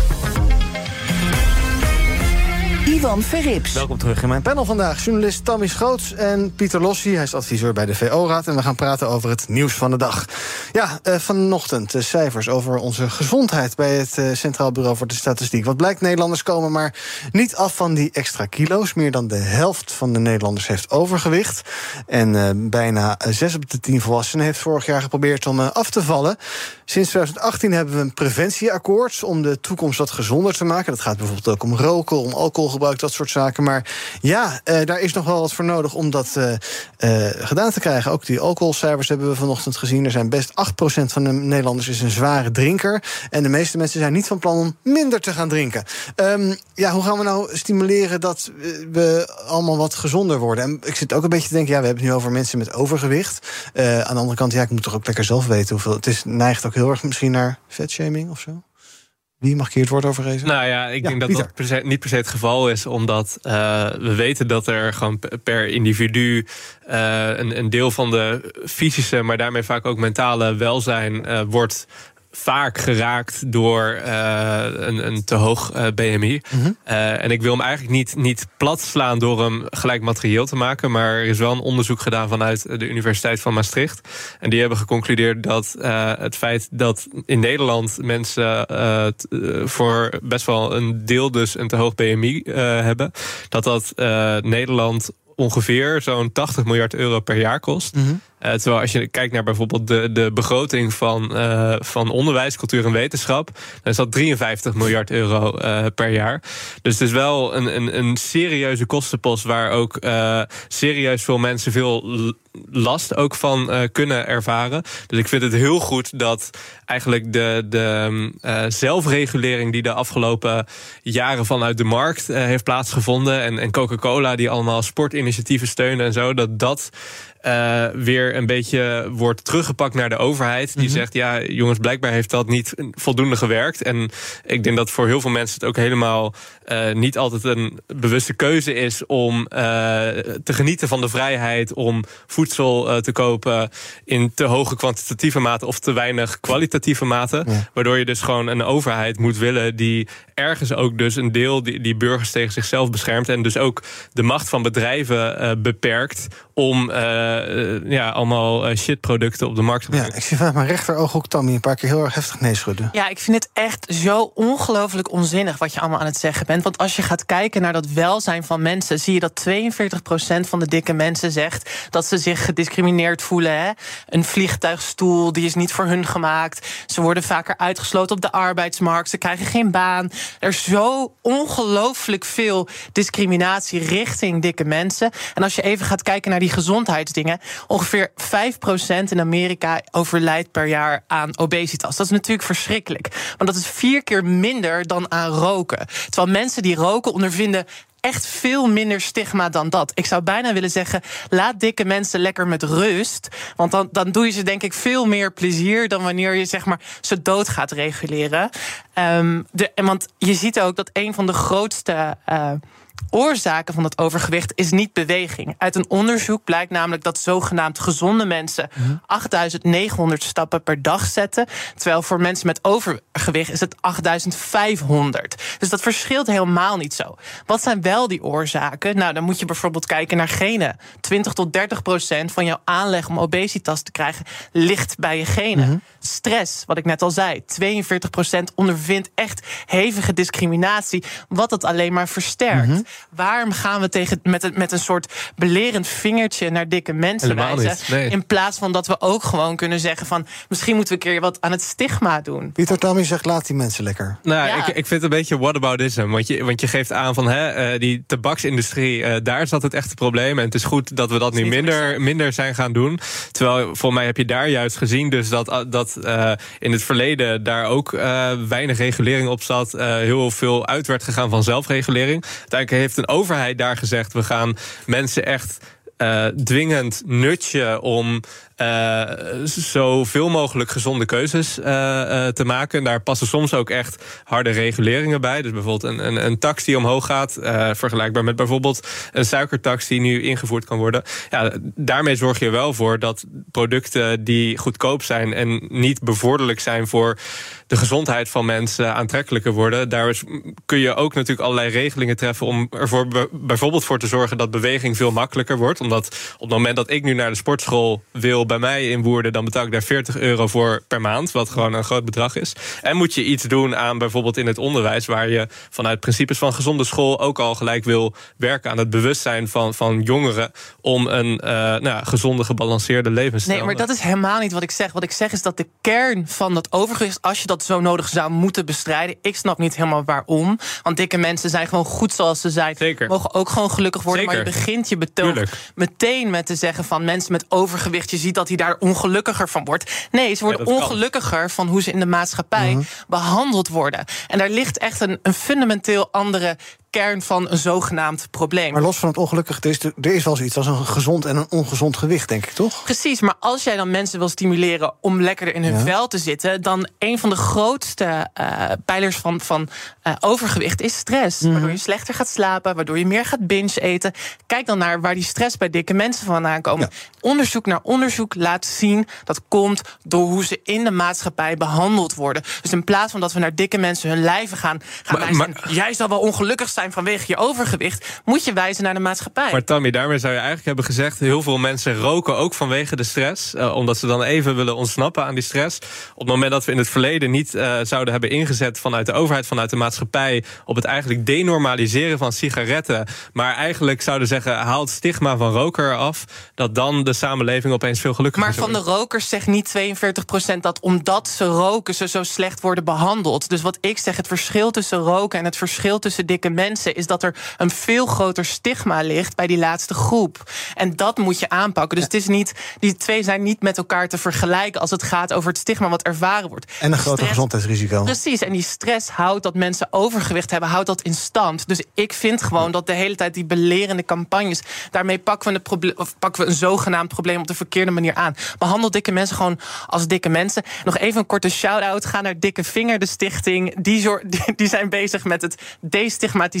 Ivan Verrips. Welkom terug in mijn panel vandaag. Journalist Tammy Schoots en Pieter Lossi. Hij is adviseur bij de VO-raad. En we gaan praten over het nieuws van de dag. Ja, uh, vanochtend de cijfers over onze gezondheid... bij het uh, Centraal Bureau voor de Statistiek. Wat blijkt, Nederlanders komen maar niet af van die extra kilo's. Meer dan de helft van de Nederlanders heeft overgewicht. En uh, bijna 6 op de 10 volwassenen heeft vorig jaar geprobeerd om af te vallen. Sinds 2018 hebben we een preventieakkoord... om de toekomst wat gezonder te maken. Dat gaat bijvoorbeeld ook om roken, om alcoholgebruik dat soort zaken. Maar ja, uh, daar is nog wel wat voor nodig om dat uh, uh, gedaan te krijgen. Ook die alcoholcijfers hebben we vanochtend gezien. Er zijn best 8% van de Nederlanders is een zware drinker. En de meeste mensen zijn niet van plan om minder te gaan drinken. Um, ja, hoe gaan we nou stimuleren dat we allemaal wat gezonder worden? En ik zit ook een beetje te denken, ja, we hebben het nu over mensen met overgewicht. aan de andere kant, ja, ik moet toch ook lekker zelf weten hoeveel. Het is, neigt ook heel erg misschien naar vetshaming of zo. Wie mag hier het woord over geven? Nou ja, ik ja, denk dat Pieter. dat per se, niet per se het geval is, omdat uh, we weten dat er gewoon per individu uh, een, een, deel van de fysische, maar daarmee vaak ook mentale welzijn uh, wordt vaak geraakt door uh, een, een, te hoog uh, BMI. Mm -hmm. uh, en ik wil hem eigenlijk niet, niet plat slaan door hem gelijk materieel te maken. Maar er is wel een onderzoek gedaan vanuit de Universiteit van Maastricht. En die hebben geconcludeerd dat het feit dat in Nederland mensen voor best wel een deel dus een te hoog BMI hebben, dat dat Nederland ongeveer zo'n 80 miljard euro per jaar kost. Mm -hmm. Uh, terwijl als je kijkt naar bijvoorbeeld de, de begroting van, uh, van onderwijs, cultuur en wetenschap, dan is dat 53 miljard euro uh, per jaar. Dus het is wel een, een, een serieuze kostenpost waar ook serieus veel mensen veel last ook van kunnen ervaren. Dus ik vind het heel goed dat eigenlijk de, de zelfregulering die de afgelopen jaren vanuit de markt heeft plaatsgevonden en, en Coca-Cola die allemaal sportinitiatieven steunen en zo, dat dat uh, weer een beetje wordt teruggepakt naar de overheid. Die mm -hmm. zegt, ja, jongens, blijkbaar heeft dat niet voldoende gewerkt. En ik denk dat voor heel veel mensen het ook helemaal uh, niet altijd een bewuste keuze is om uh, te genieten van de vrijheid om voedsel eh, te kopen in te hoge kwantitatieve mate of te weinig kwalitatieve mate. Waardoor je dus gewoon een overheid moet willen die ergens ook dus een deel die, die burgers tegen zichzelf beschermt. En dus ook de macht van bedrijven beperkt om ja, allemaal shitproducten op de markt. Ja, ik zie vanuit mijn rechteroog ook Tammy een paar keer heel erg heftig nee schudden. Ja, ik vind het echt zo ongelooflijk onzinnig wat je allemaal aan het zeggen bent. Want als je gaat kijken naar dat welzijn van mensen, zie je dat 42% van de dikke mensen zegt dat ze zich gediscrimineerd voelen. Hè? Een vliegtuigstoel die is niet voor hun gemaakt. Ze worden vaker uitgesloten op de arbeidsmarkt. Ze krijgen geen baan. Er is zo ongelooflijk veel discriminatie richting dikke mensen. En als je even gaat kijken naar die gezondheidsdingen, ongeveer 5% in Amerika overlijdt per jaar aan obesitas. Dat is natuurlijk verschrikkelijk. Want dat is vier keer minder dan aan roken. Terwijl mensen die roken ondervinden echt veel minder stigma dan dat. Ik zou bijna willen zeggen: laat dikke mensen lekker met rust. Want dan, dan doe je ze denk ik veel meer plezier dan wanneer je zeg maar ze dood gaat reguleren. Um, de, want je ziet ook dat een van de grootste. Uh, oorzaken van het overgewicht is niet beweging. Uit een onderzoek blijkt namelijk dat zogenaamd gezonde mensen 8900 stappen per dag zetten. Terwijl voor mensen met overgewicht is het 8500. Dus dat verschilt helemaal niet zo. Wat zijn wel die oorzaken? Nou, dan moet je bijvoorbeeld kijken naar genen. 20 tot 30 procent van jouw aanleg om obesitas te krijgen ligt bij je genen. Mhm. Stress, wat ik net al zei. 42 procent ondervindt echt hevige discriminatie, wat het alleen maar versterkt. Mhm. Waarom gaan we tegen, met, een, met een soort belerend vingertje naar dikke mensen wijzen? In plaats van dat we ook gewoon kunnen zeggen van... misschien moeten we een keer wat aan het stigma doen. Pieter Tammy zegt, laat die mensen lekker. Nou, ik, ik vind het een beetje whataboutism. Want je, want je geeft aan van hè, uh, die tabaksindustrie... Uh, daar zat het echte probleem. En het is goed dat we dat nu minder, minder zijn gaan doen. Terwijl, voor mij heb je daar juist gezien... dus dat, dat uh, in het verleden daar ook weinig regulering op zat. heel veel uit werd gegaan van zelfregulering. Uiteindelijk heeft een overheid daar gezegd: we gaan mensen echt uh, dwingend nutje om uh, zoveel mogelijk gezonde keuzes uh, uh, te maken. En daar passen soms ook echt harde reguleringen bij. Dus bijvoorbeeld een, een, een tax die omhoog gaat, vergelijkbaar met bijvoorbeeld een suikertax die nu ingevoerd kan worden. Ja, daarmee zorg je wel voor dat producten die goedkoop zijn en niet bevorderlijk zijn voor de gezondheid van mensen aantrekkelijker worden. Daar kun je ook natuurlijk allerlei regelingen treffen om er bijvoorbeeld voor te zorgen dat beweging veel makkelijker wordt. Omdat op het moment dat ik nu naar de sportschool wil bij mij in Woerden, dan betaal ik daar 40 euro voor per maand, wat gewoon een groot bedrag is. En moet je iets doen aan bijvoorbeeld in het onderwijs, waar je vanuit principes van gezonde school ook al gelijk wil werken aan het bewustzijn van, van jongeren om een uh, nou, gezonde, gebalanceerde levensstijl. Nee, maar dat is helemaal niet wat ik zeg. Wat ik zeg is dat de kern van dat overgewicht, als je dat zo nodig zou moeten bestrijden, ik snap niet helemaal waarom. Want dikke mensen zijn gewoon goed zoals ze zijn. Zeker. Mogen ook gewoon gelukkig worden. Zeker. Maar je begint je betoog meteen met te zeggen van mensen met overgewicht, je ziet dat hij daar ongelukkiger van wordt. Nee, ze worden ongelukkiger van hoe ze in de maatschappij mhm. behandeld worden. En daar ligt echt een, een fundamenteel andere kern van een zogenaamd probleem. Maar los van het ongelukkig, er is, er is wel zoiets als een gezond en een ongezond gewicht, denk ik, toch? Precies, maar als jij dan mensen wil stimuleren om lekkerder in hun vel te zitten, dan een van de grootste uh, pijlers van, van uh, overgewicht is stress. Mhm. Waardoor je slechter gaat slapen, waardoor je meer gaat binge eten. Kijk dan naar waar die stress bij dikke mensen vandaan komen. Onderzoek naar onderzoek laat zien dat komt door hoe ze in de maatschappij behandeld worden. Dus in plaats van dat we naar dikke mensen hun lijven gaan, gaan maar, maar, jij zal wel ongelukkig zijn vanwege je overgewicht, moet je wijzen naar de maatschappij. Maar Tammy, daarmee zou je eigenlijk hebben gezegd: heel veel mensen roken ook vanwege de stress. Uh, omdat ze dan even willen ontsnappen aan die stress. Op het moment dat we in het verleden niet uh, zouden hebben ingezet vanuit de overheid, vanuit de maatschappij, op het eigenlijk denormaliseren van sigaretten. Maar eigenlijk zouden zeggen: haal het stigma van roker af. Dat dan de samenleving opeens veel gelukkiger is. Maar van de rokers zegt niet 42% dat omdat ze roken, ze zo slecht worden behandeld. Dus wat ik zeg, het verschil tussen roken en het verschil tussen dikke mensen is dat er een veel groter stigma ligt bij die laatste groep. En dat moet je aanpakken. Dus het is niet, die twee zijn niet met elkaar te vergelijken als het gaat over het stigma wat ervaren wordt. En een groter gezondheidsrisico. Precies. En die stress houdt dat mensen overgewicht hebben, houdt dat in stand. Dus ik vind gewoon dat de hele tijd die belerende campagnes, daarmee pakken we, of pakken we een zogenaamd probleem op de verkeerde manier aan. Behandel dikke mensen gewoon als dikke mensen. Nog even een korte shout-out. Ga naar Dikke Vinger, de stichting. Die, die zijn bezig met het destigmatiseren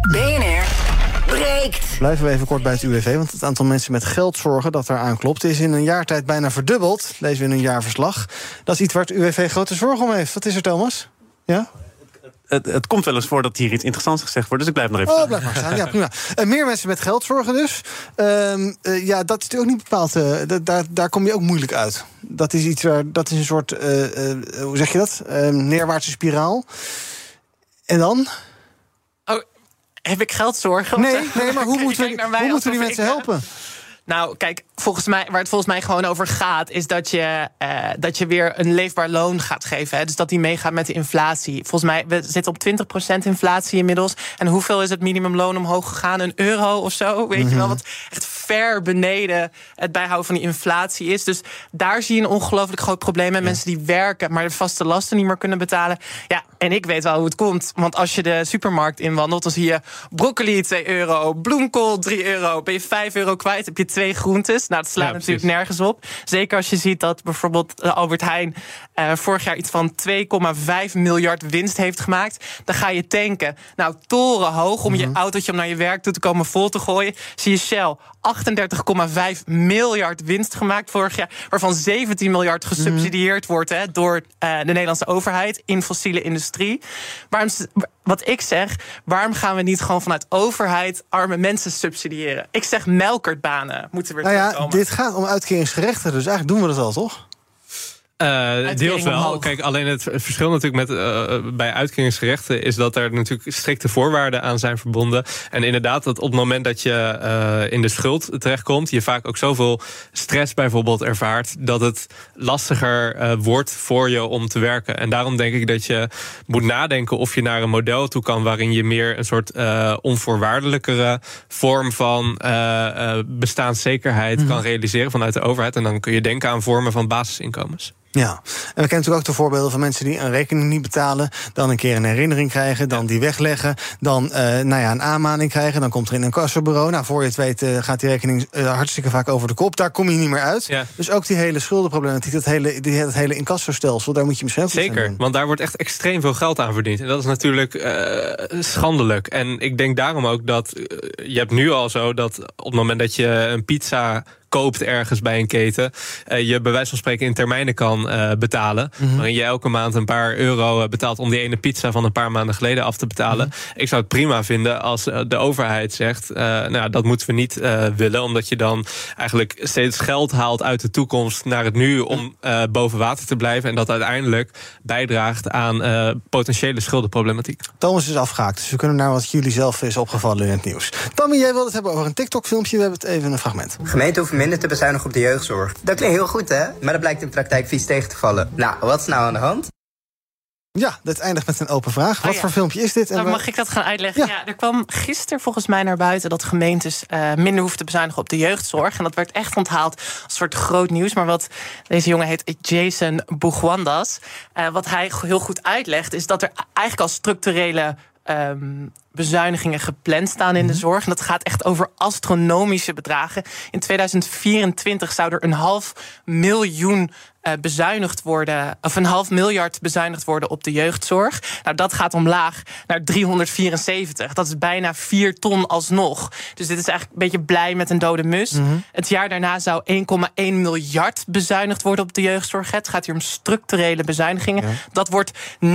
BNR breekt. Blijven we even kort bij het UWV, want het aantal mensen met geldzorgen dat eraan klopt... is in een jaar tijd bijna verdubbeld, lezen we in een jaarverslag. Dat is iets waar het UWV grote zorgen om heeft. Wat is er, Thomas? Ja? Het, het, komt wel eens voor dat hier iets interessants gezegd wordt, dus ik blijf nog even Oh, blijf maar staan. Ja, prima. Uh, meer mensen met geldzorgen dus. Uh, uh, ja, dat is ook niet bepaald. Uh, daar, daar kom je ook moeilijk uit. Dat is iets waar. Dat is een soort. hoe zeg je dat? Ehm, neerwaartse spiraal. En dan? Heb ik geldzorgen? Nee, nee maar hoe moeten we, hoe moeten we die mensen helpen? Nou, kijk, volgens mij, waar het volgens mij gewoon over gaat, is dat je, uh, dat je weer een leefbaar loon gaat geven. Hè? Dus dat die meegaat met de inflatie. Volgens mij, we zitten op 20% inflatie inmiddels. En hoeveel is het minimumloon omhoog gegaan? Een euro of zo? Weet je wel, wat echt ver beneden het bijhouden van die inflatie is. Dus daar zie je een ongelooflijk groot probleem ja. mensen die werken, maar de vaste lasten niet meer kunnen betalen. Ja, en ik weet wel hoe het komt. Want als je de supermarkt inwandelt, dan zie je broccoli 2 euro, bloemkool 3 euro. Ben je 5 euro kwijt, heb je twee groentes. Nou, dat slaat ja, natuurlijk nergens op. Zeker als je ziet dat bijvoorbeeld Albert Heijn uh, vorig jaar iets van 2,5 miljard winst heeft gemaakt. Dan ga je tanken. Nou, torenhoog om je autootje om naar je werk toe te komen vol te gooien. Zie je Shell 38,5 miljard winst gemaakt vorig jaar. Waarvan 17 miljard gesubsidieerd mm-hmm. wordt hè, door uh, de Nederlandse overheid in fossiele industrie. Waarom, wat ik zeg, waarom gaan we niet gewoon vanuit overheid arme mensen subsidiëren? Ik zeg melkertbanen moeten weer nou ja. Dit gaat om uitkeringsgerechten, dus eigenlijk doen we dat al, toch? Uh, deels wel. Omhoog. Kijk, alleen het verschil natuurlijk met uh, bij uitkeringsgerechten is dat er natuurlijk strikte voorwaarden aan zijn verbonden. En inderdaad, dat op het moment dat je uh, in de schuld terechtkomt, je vaak ook zoveel stress bijvoorbeeld ervaart, dat het lastiger wordt voor je om te werken. En daarom denk ik dat je moet nadenken of je naar een model toe kan waarin je meer een soort onvoorwaardelijkere vorm van bestaanszekerheid mm-hmm. kan realiseren vanuit de overheid. En dan kun je denken aan vormen van basisinkomens. Ja, en we kennen natuurlijk ook de voorbeelden van mensen die een rekening niet betalen, dan een keer een herinnering krijgen, dan die wegleggen, dan uh, nou ja, een aanmaning krijgen, dan komt er in een kassabureau. Nou, voor je het weet uh, gaat die rekening uh, hartstikke vaak over de kop. Daar kom je niet meer uit. Ja. Dus ook die hele schuldenproblematiek, dat hele, die, dat hele incassostelsel, daar moet je misschien ook Zeker, doen. want daar wordt echt extreem veel geld aan verdiend. En dat is natuurlijk schandelijk. En ik denk daarom ook dat je hebt nu al zo dat op het moment dat je een pizza koopt ergens bij een keten, uh, je bij wijze van spreken in termijnen kan uh, betalen. Mm-hmm. Waarin je elke maand een paar euro betaalt om die ene pizza van een paar maanden geleden af te betalen. Mm-hmm. Ik zou het prima vinden als de overheid zegt, uh, nou dat moeten we niet willen, omdat je dan eigenlijk steeds geld haalt uit de toekomst naar het nu om boven water te blijven. En dat uiteindelijk bijdraagt aan potentiële schuldenproblematiek. Thomas is afgehaakt, dus we kunnen naar wat jullie zelf is opgevallen in het nieuws. Tammy, jij wilde het hebben over een TikTok-filmpje. We hebben het even een fragment. Gemeente hoeft minder te bezuinigen op de jeugdzorg. Dat klinkt heel goed, hè? Maar dat blijkt in praktijk vies tegen te vallen. Nou, wat is nou aan de hand? Ja, dit eindigt met een open vraag. Wat oh ja. voor filmpje is dit? En mag ik dat gaan uitleggen? Ja. ja. er kwam gisteren volgens mij naar buiten dat gemeentes uh, minder hoeven te bezuinigen op de jeugdzorg. En dat werd echt onthaald als een soort groot nieuws. Maar wat deze jongen heet Jason Bougwandas. Uh, wat hij heel goed uitlegt, is dat er eigenlijk al structurele um, bezuinigingen gepland staan in de zorg. En dat gaat echt over astronomische bedragen. In 2024 zou er een half miljoen uh, bezuinigd worden, of een half miljard bezuinigd worden op de jeugdzorg. Nou, dat gaat omlaag naar 374. Dat is bijna 4 ton alsnog. Dus dit is eigenlijk een beetje blij met een dode mus. Mm-hmm. Het jaar daarna zou 1,1 miljard bezuinigd worden op de jeugdzorg. Het gaat hier om structurele bezuinigingen. Ja. Dat wordt 900.000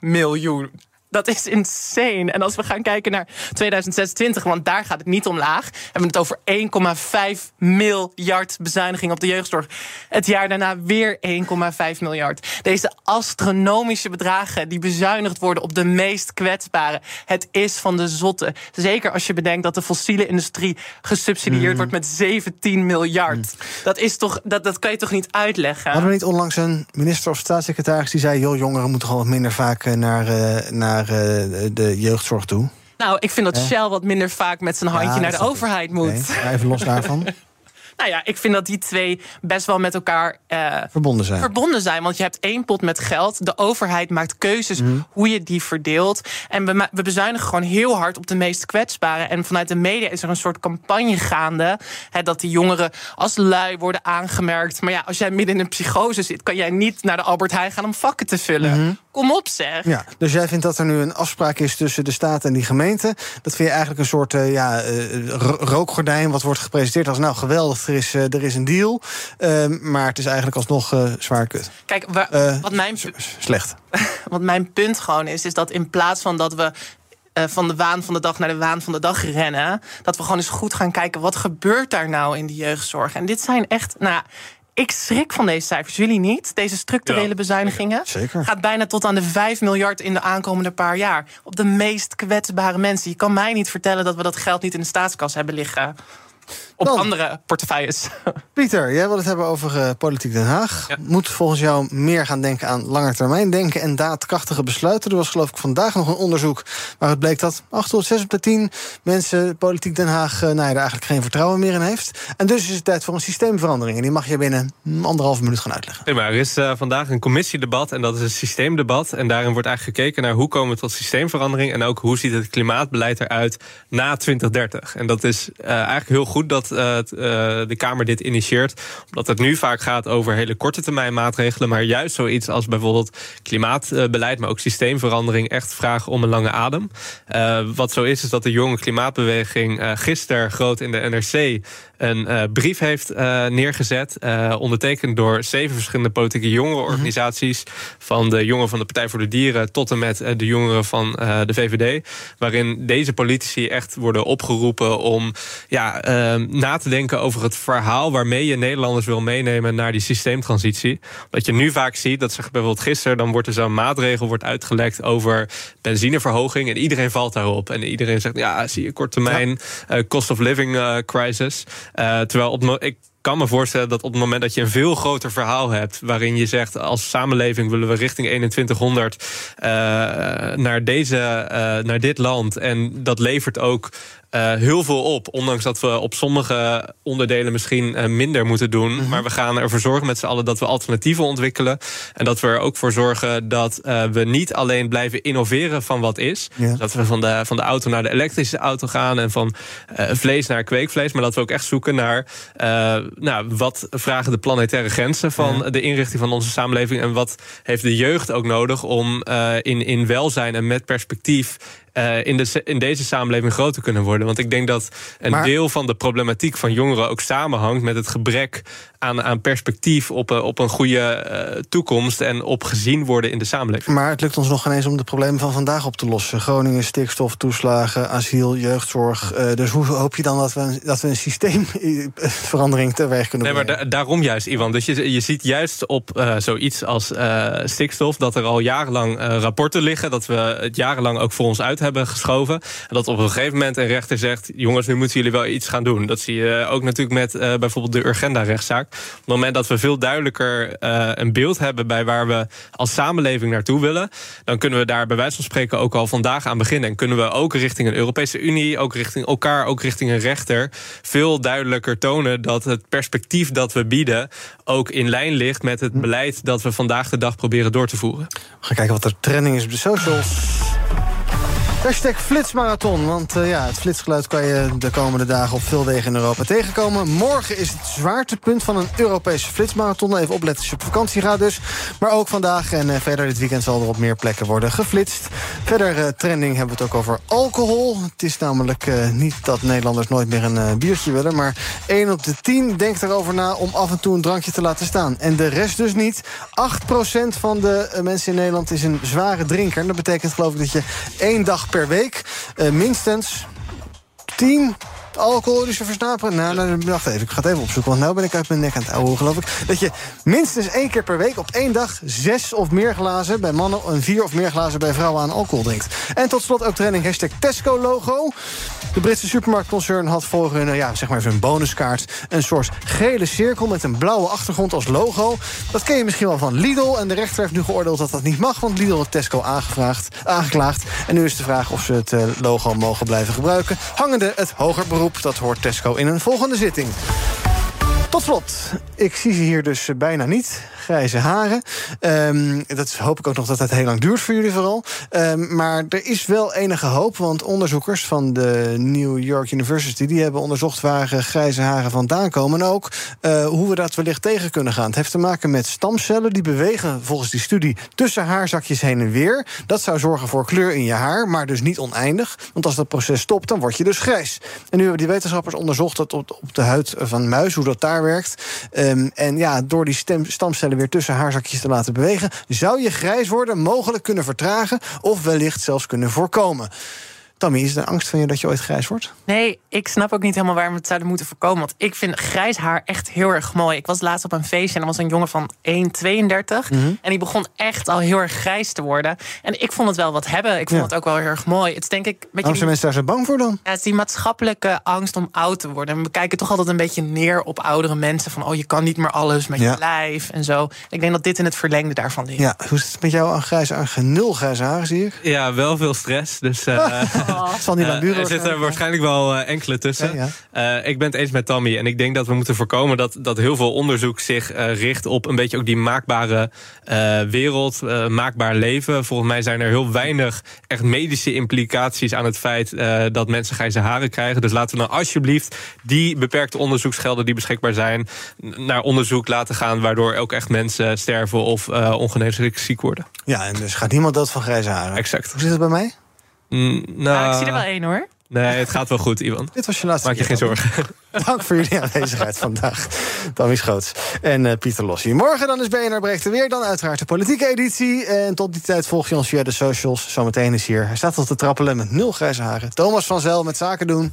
miljoen Dat is insane. En als we gaan kijken naar 2026, want daar gaat het niet omlaag, hebben we het over 1,5 miljard bezuiniging op de jeugdzorg. Het jaar daarna weer 1,5 miljard. Deze astronomische bedragen die bezuinigd worden op de meest kwetsbaren. Het is van de zotte. Zeker als je bedenkt dat de fossiele industrie gesubsidieerd Mm. wordt met 17 miljard. Dat, is toch, dat, dat kan je toch niet uitleggen? Hadden we niet onlangs een minister of staatssecretaris die zei: joh, jongeren moeten gewoon wat minder vaak eh, naar, eh, naar eh, de jeugdzorg toe? Nou, ik vind dat? Shell wat minder vaak met zijn handje Ja, naar de overheid moet. Nee, even los daarvan. Nou ja, ik vind dat die twee best wel met elkaar eh, Verbonden zijn. verbonden zijn. Want je hebt één pot met geld. De overheid maakt keuzes Mhm. hoe je die verdeelt. En we, we bezuinigen gewoon heel hard op de meest kwetsbaren. En vanuit de media is er een soort campagne gaande. Hè, dat die jongeren als lui worden aangemerkt. Maar ja, als jij midden in een psychose zit, kan jij niet naar de Albert Heijn gaan om vakken te vullen. Mhm. Kom op zeg. Ja, dus jij vindt dat er nu een afspraak is tussen de staat en die gemeente. Dat vind je eigenlijk een soort eh, ja, eh, ro- rookgordijn. Wat wordt gepresenteerd als nou geweldig, er is, eh, er is een deal. Ehm, maar het is eigenlijk alsnog zwaar kut. Kijk, wa- wat mijn Slecht. Wat mijn punt gewoon is, is dat in plaats van dat we van de waan van de dag naar de waan van de dag rennen, dat we gewoon eens goed gaan kijken wat gebeurt daar nou in de jeugdzorg. En dit zijn echt, nou, ik schrik van deze cijfers. Jullie niet? Deze structurele Ja, bezuinigingen zeker. gaat bijna tot aan de 5 miljard in de aankomende paar jaar op de meest kwetsbare mensen. Je kan mij niet vertellen dat we dat geld niet in de staatskas hebben liggen. Op andere portefeuilles. Pieter, jij wil het hebben over eh, politiek Den Haag. Moet volgens jou meer gaan denken aan langetermijn denken en daadkrachtige besluiten. Er was geloof ik vandaag nog een onderzoek waaruit bleek dat 8 tot 6 op de 10 mensen politiek Den Haag eh, nou ja, er eigenlijk geen vertrouwen meer in heeft. En dus is het tijd voor een systeemverandering. En die mag je binnen anderhalve minuut gaan uitleggen. Nee, maar er is eh, vandaag een commissiedebat en dat is een systeemdebat. En daarin wordt eigenlijk gekeken naar hoe komen we tot systeemverandering... en ook hoe ziet het klimaatbeleid eruit na 2030. En dat is eh, eigenlijk heel goed dat eh, eh, de Kamer dit initieert. Omdat het nu vaak gaat over hele korte termijn maatregelen... maar juist zoiets als bijvoorbeeld klimaatbeleid... maar ook systeemverandering echt vragen om een lange adem. Eh, wat zo is, is dat de jonge klimaatbeweging gisteren groot in de NRC... een brief heeft neergezet, ondertekend door zeven verschillende politieke jongerenorganisaties... van de jongeren van de Partij voor de Dieren tot en met de jongeren van de VVD... waarin deze politici echt worden opgeroepen om ja, eh, na te denken over het verhaal... waarmee je Nederlanders wil meenemen naar die systeemtransitie. Wat je nu vaak ziet, dat zeg bijvoorbeeld gisteren... dan wordt er zo'n maatregel wordt uitgelekt over benzineverhoging... en iedereen valt daarop. En iedereen zegt, ja, zie je, kort termijn eh, cost of living eh, crisis... Uh, terwijl op ik kan me voorstellen dat op het moment dat je een veel groter verhaal hebt, waarin je zegt als samenleving willen we richting 2100 uh, naar, deze, uh, naar dit land en dat levert ook uh, heel veel op. Ondanks dat we op sommige onderdelen misschien uh, minder moeten doen. Mm -hmm. Maar we gaan ervoor zorgen met z'n allen dat we alternatieven ontwikkelen. En dat we er ook voor zorgen dat uh, we niet alleen blijven innoveren van wat is. Ja. Dat we van de, van de auto naar de elektrische auto gaan. En van vlees naar kweekvlees. Maar dat we ook echt zoeken naar nou, wat vragen de planetaire grenzen van ja. de inrichting van onze samenleving. En wat heeft de jeugd ook nodig om in, in welzijn en met perspectief uh, in, de, in deze samenleving groot te kunnen worden. Want ik denk dat een maar, deel van de problematiek van jongeren ook samenhangt met het gebrek aan, aan perspectief op, uh, op een goede uh, toekomst en op gezien worden in de samenleving. Maar het lukt ons nog geen eens om de problemen van vandaag op te lossen. Groningen, stikstof, toeslagen, asiel, jeugdzorg. dus hoe hoop je dan dat we, dat we een systeemverandering teweeg kunnen brengen? Nee, maar da daarom juist, Ivan. Dus je, je ziet juist op zoiets als stikstof dat er al jarenlang rapporten liggen, dat we het jarenlang ook voor ons uit hebben geschoven. En dat op een gegeven moment een rechter zegt: jongens, nu moeten jullie wel iets gaan doen. Dat zie je ook natuurlijk met uh, bijvoorbeeld de Urgenda-rechtszaak. Op het moment dat we veel duidelijker uh, een beeld hebben bij waar we als samenleving naartoe willen, dan kunnen we daar bij wijze van spreken ook al vandaag aan beginnen. En kunnen we ook richting een Europese Unie, ook richting elkaar, ook richting een rechter, veel duidelijker tonen dat het perspectief dat we bieden ook in lijn ligt met het beleid dat we vandaag de dag proberen door te voeren. We gaan kijken wat er trending is op de socials. Hashtag Flitsmarathon. Want uh, ja, het flitsgeluid kan je de komende dagen op veel wegen in Europa tegenkomen. Morgen is het zwaartepunt van een Europese flitsmarathon. Even opletten als je op vakantie gaat dus. Maar ook vandaag en uh, verder dit weekend zal er op meer plekken worden geflitst. Verder uh, trending hebben we het ook over alcohol. Het is namelijk niet dat Nederlanders nooit meer een biertje willen. Maar 1 op de 10 denkt erover na om af en toe een drankje te laten staan. En de rest dus niet. 8% van de mensen in Nederland is een zware drinker. Dat betekent geloof ik dat je één dag per week uh, minstens 10 alcoholische versnaperen. Nou, nou, wacht even, ik ga het even opzoeken, want nu ben ik uit mijn nek aan het ouwen, geloof ik. Dat je minstens één keer per week op één dag zes of meer glazen bij mannen en vier of meer glazen bij vrouwen aan alcohol drinkt. En tot slot ook trending hashtag Tesco-logo. De Britse supermarktconcern had voor hun, ja, zeg maar hun bonuskaart een soort gele cirkel met een blauwe achtergrond als logo. Dat ken je misschien wel van Lidl. En de rechter heeft nu geoordeeld dat dat niet mag, want Lidl heeft Tesco aangevraagd, aangeklaagd. En nu is de vraag of ze het eh, logo mogen blijven gebruiken. Hangende het hoger beroep dat hoort Tesco in een volgende zitting. Tot slot, ik zie ze hier dus bijna niet. Grijze haren. Um, dat hoop ik ook nog dat het heel lang duurt voor jullie vooral. Um, maar er is wel enige hoop, want onderzoekers van de New York University... die hebben onderzocht waar grijze haren vandaan komen. En ook uh, hoe we dat wellicht tegen kunnen gaan. Het heeft te maken met stamcellen die bewegen volgens die studie... tussen haarzakjes heen en weer. Dat zou zorgen voor kleur in je haar, maar dus niet oneindig. Want als dat proces stopt, dan word je dus grijs. En nu hebben die wetenschappers onderzocht dat op, op de huid van muis... hoe dat daar Um, en ja, door die stem, stamcellen weer tussen haarzakjes te laten bewegen, zou je grijs worden mogelijk kunnen vertragen of wellicht zelfs kunnen voorkomen. Tammy, is er angst van je dat je ooit grijs wordt? Nee, ik snap ook niet helemaal waarom we het zouden moeten voorkomen. Want ik vind grijs haar echt heel erg mooi. Ik was laatst op een feestje en er was een jongen van 1,32. En die begon echt al heel erg grijs te worden. En ik vond het wel wat hebben. Ik vond het ook wel heel erg mooi. Het is denk ik... Waarom zijn mensen daar zo bang voor dan? Ja, het is die maatschappelijke angst om oud te worden. En we kijken toch altijd een beetje neer op oudere mensen. Van, oh, je kan niet meer alles met je lijf en zo. Ik denk dat dit in het verlengde daarvan ligt. Ja, hoe is het met jou aan grijs aan? Nul grijze haren, zie ik. Ja, wel veel stress. Dus... Uh, Lang duren. Uh, er zitten waarschijnlijk wel uh, enkele tussen. Ja, ja. Uh, ik ben het eens met Tammy. En ik denk dat we moeten voorkomen dat, dat heel veel onderzoek zich richt op een beetje ook die maakbare wereld, maakbaar leven. Volgens mij zijn er heel weinig echt medische implicaties aan het feit dat mensen grijze haren krijgen. Dus laten we dan alsjeblieft die beperkte onderzoeksgelden die beschikbaar zijn naar onderzoek laten gaan, waardoor ook echt mensen sterven of ongeneeslijk ziek worden. Ja, en dus gaat niemand dood van grijze haren. Exact. Hoe zit het bij mij? Mm, nou, ik zie er wel één hoor. Nee, het gaat wel goed, Ivan. Dit was je laatste Maak je geen zorgen. Dank voor jullie aanwezigheid vandaag. Tammy Schoots en uh, Pieter Lossie. Morgen dan is BNR Breekt er weer. Dan uiteraard de politieke editie. En tot die tijd volg je ons via de socials. Zometeen is hier. Hij staat al te trappelen met nul grijze haren. Thomas van Zel met Zaken doen.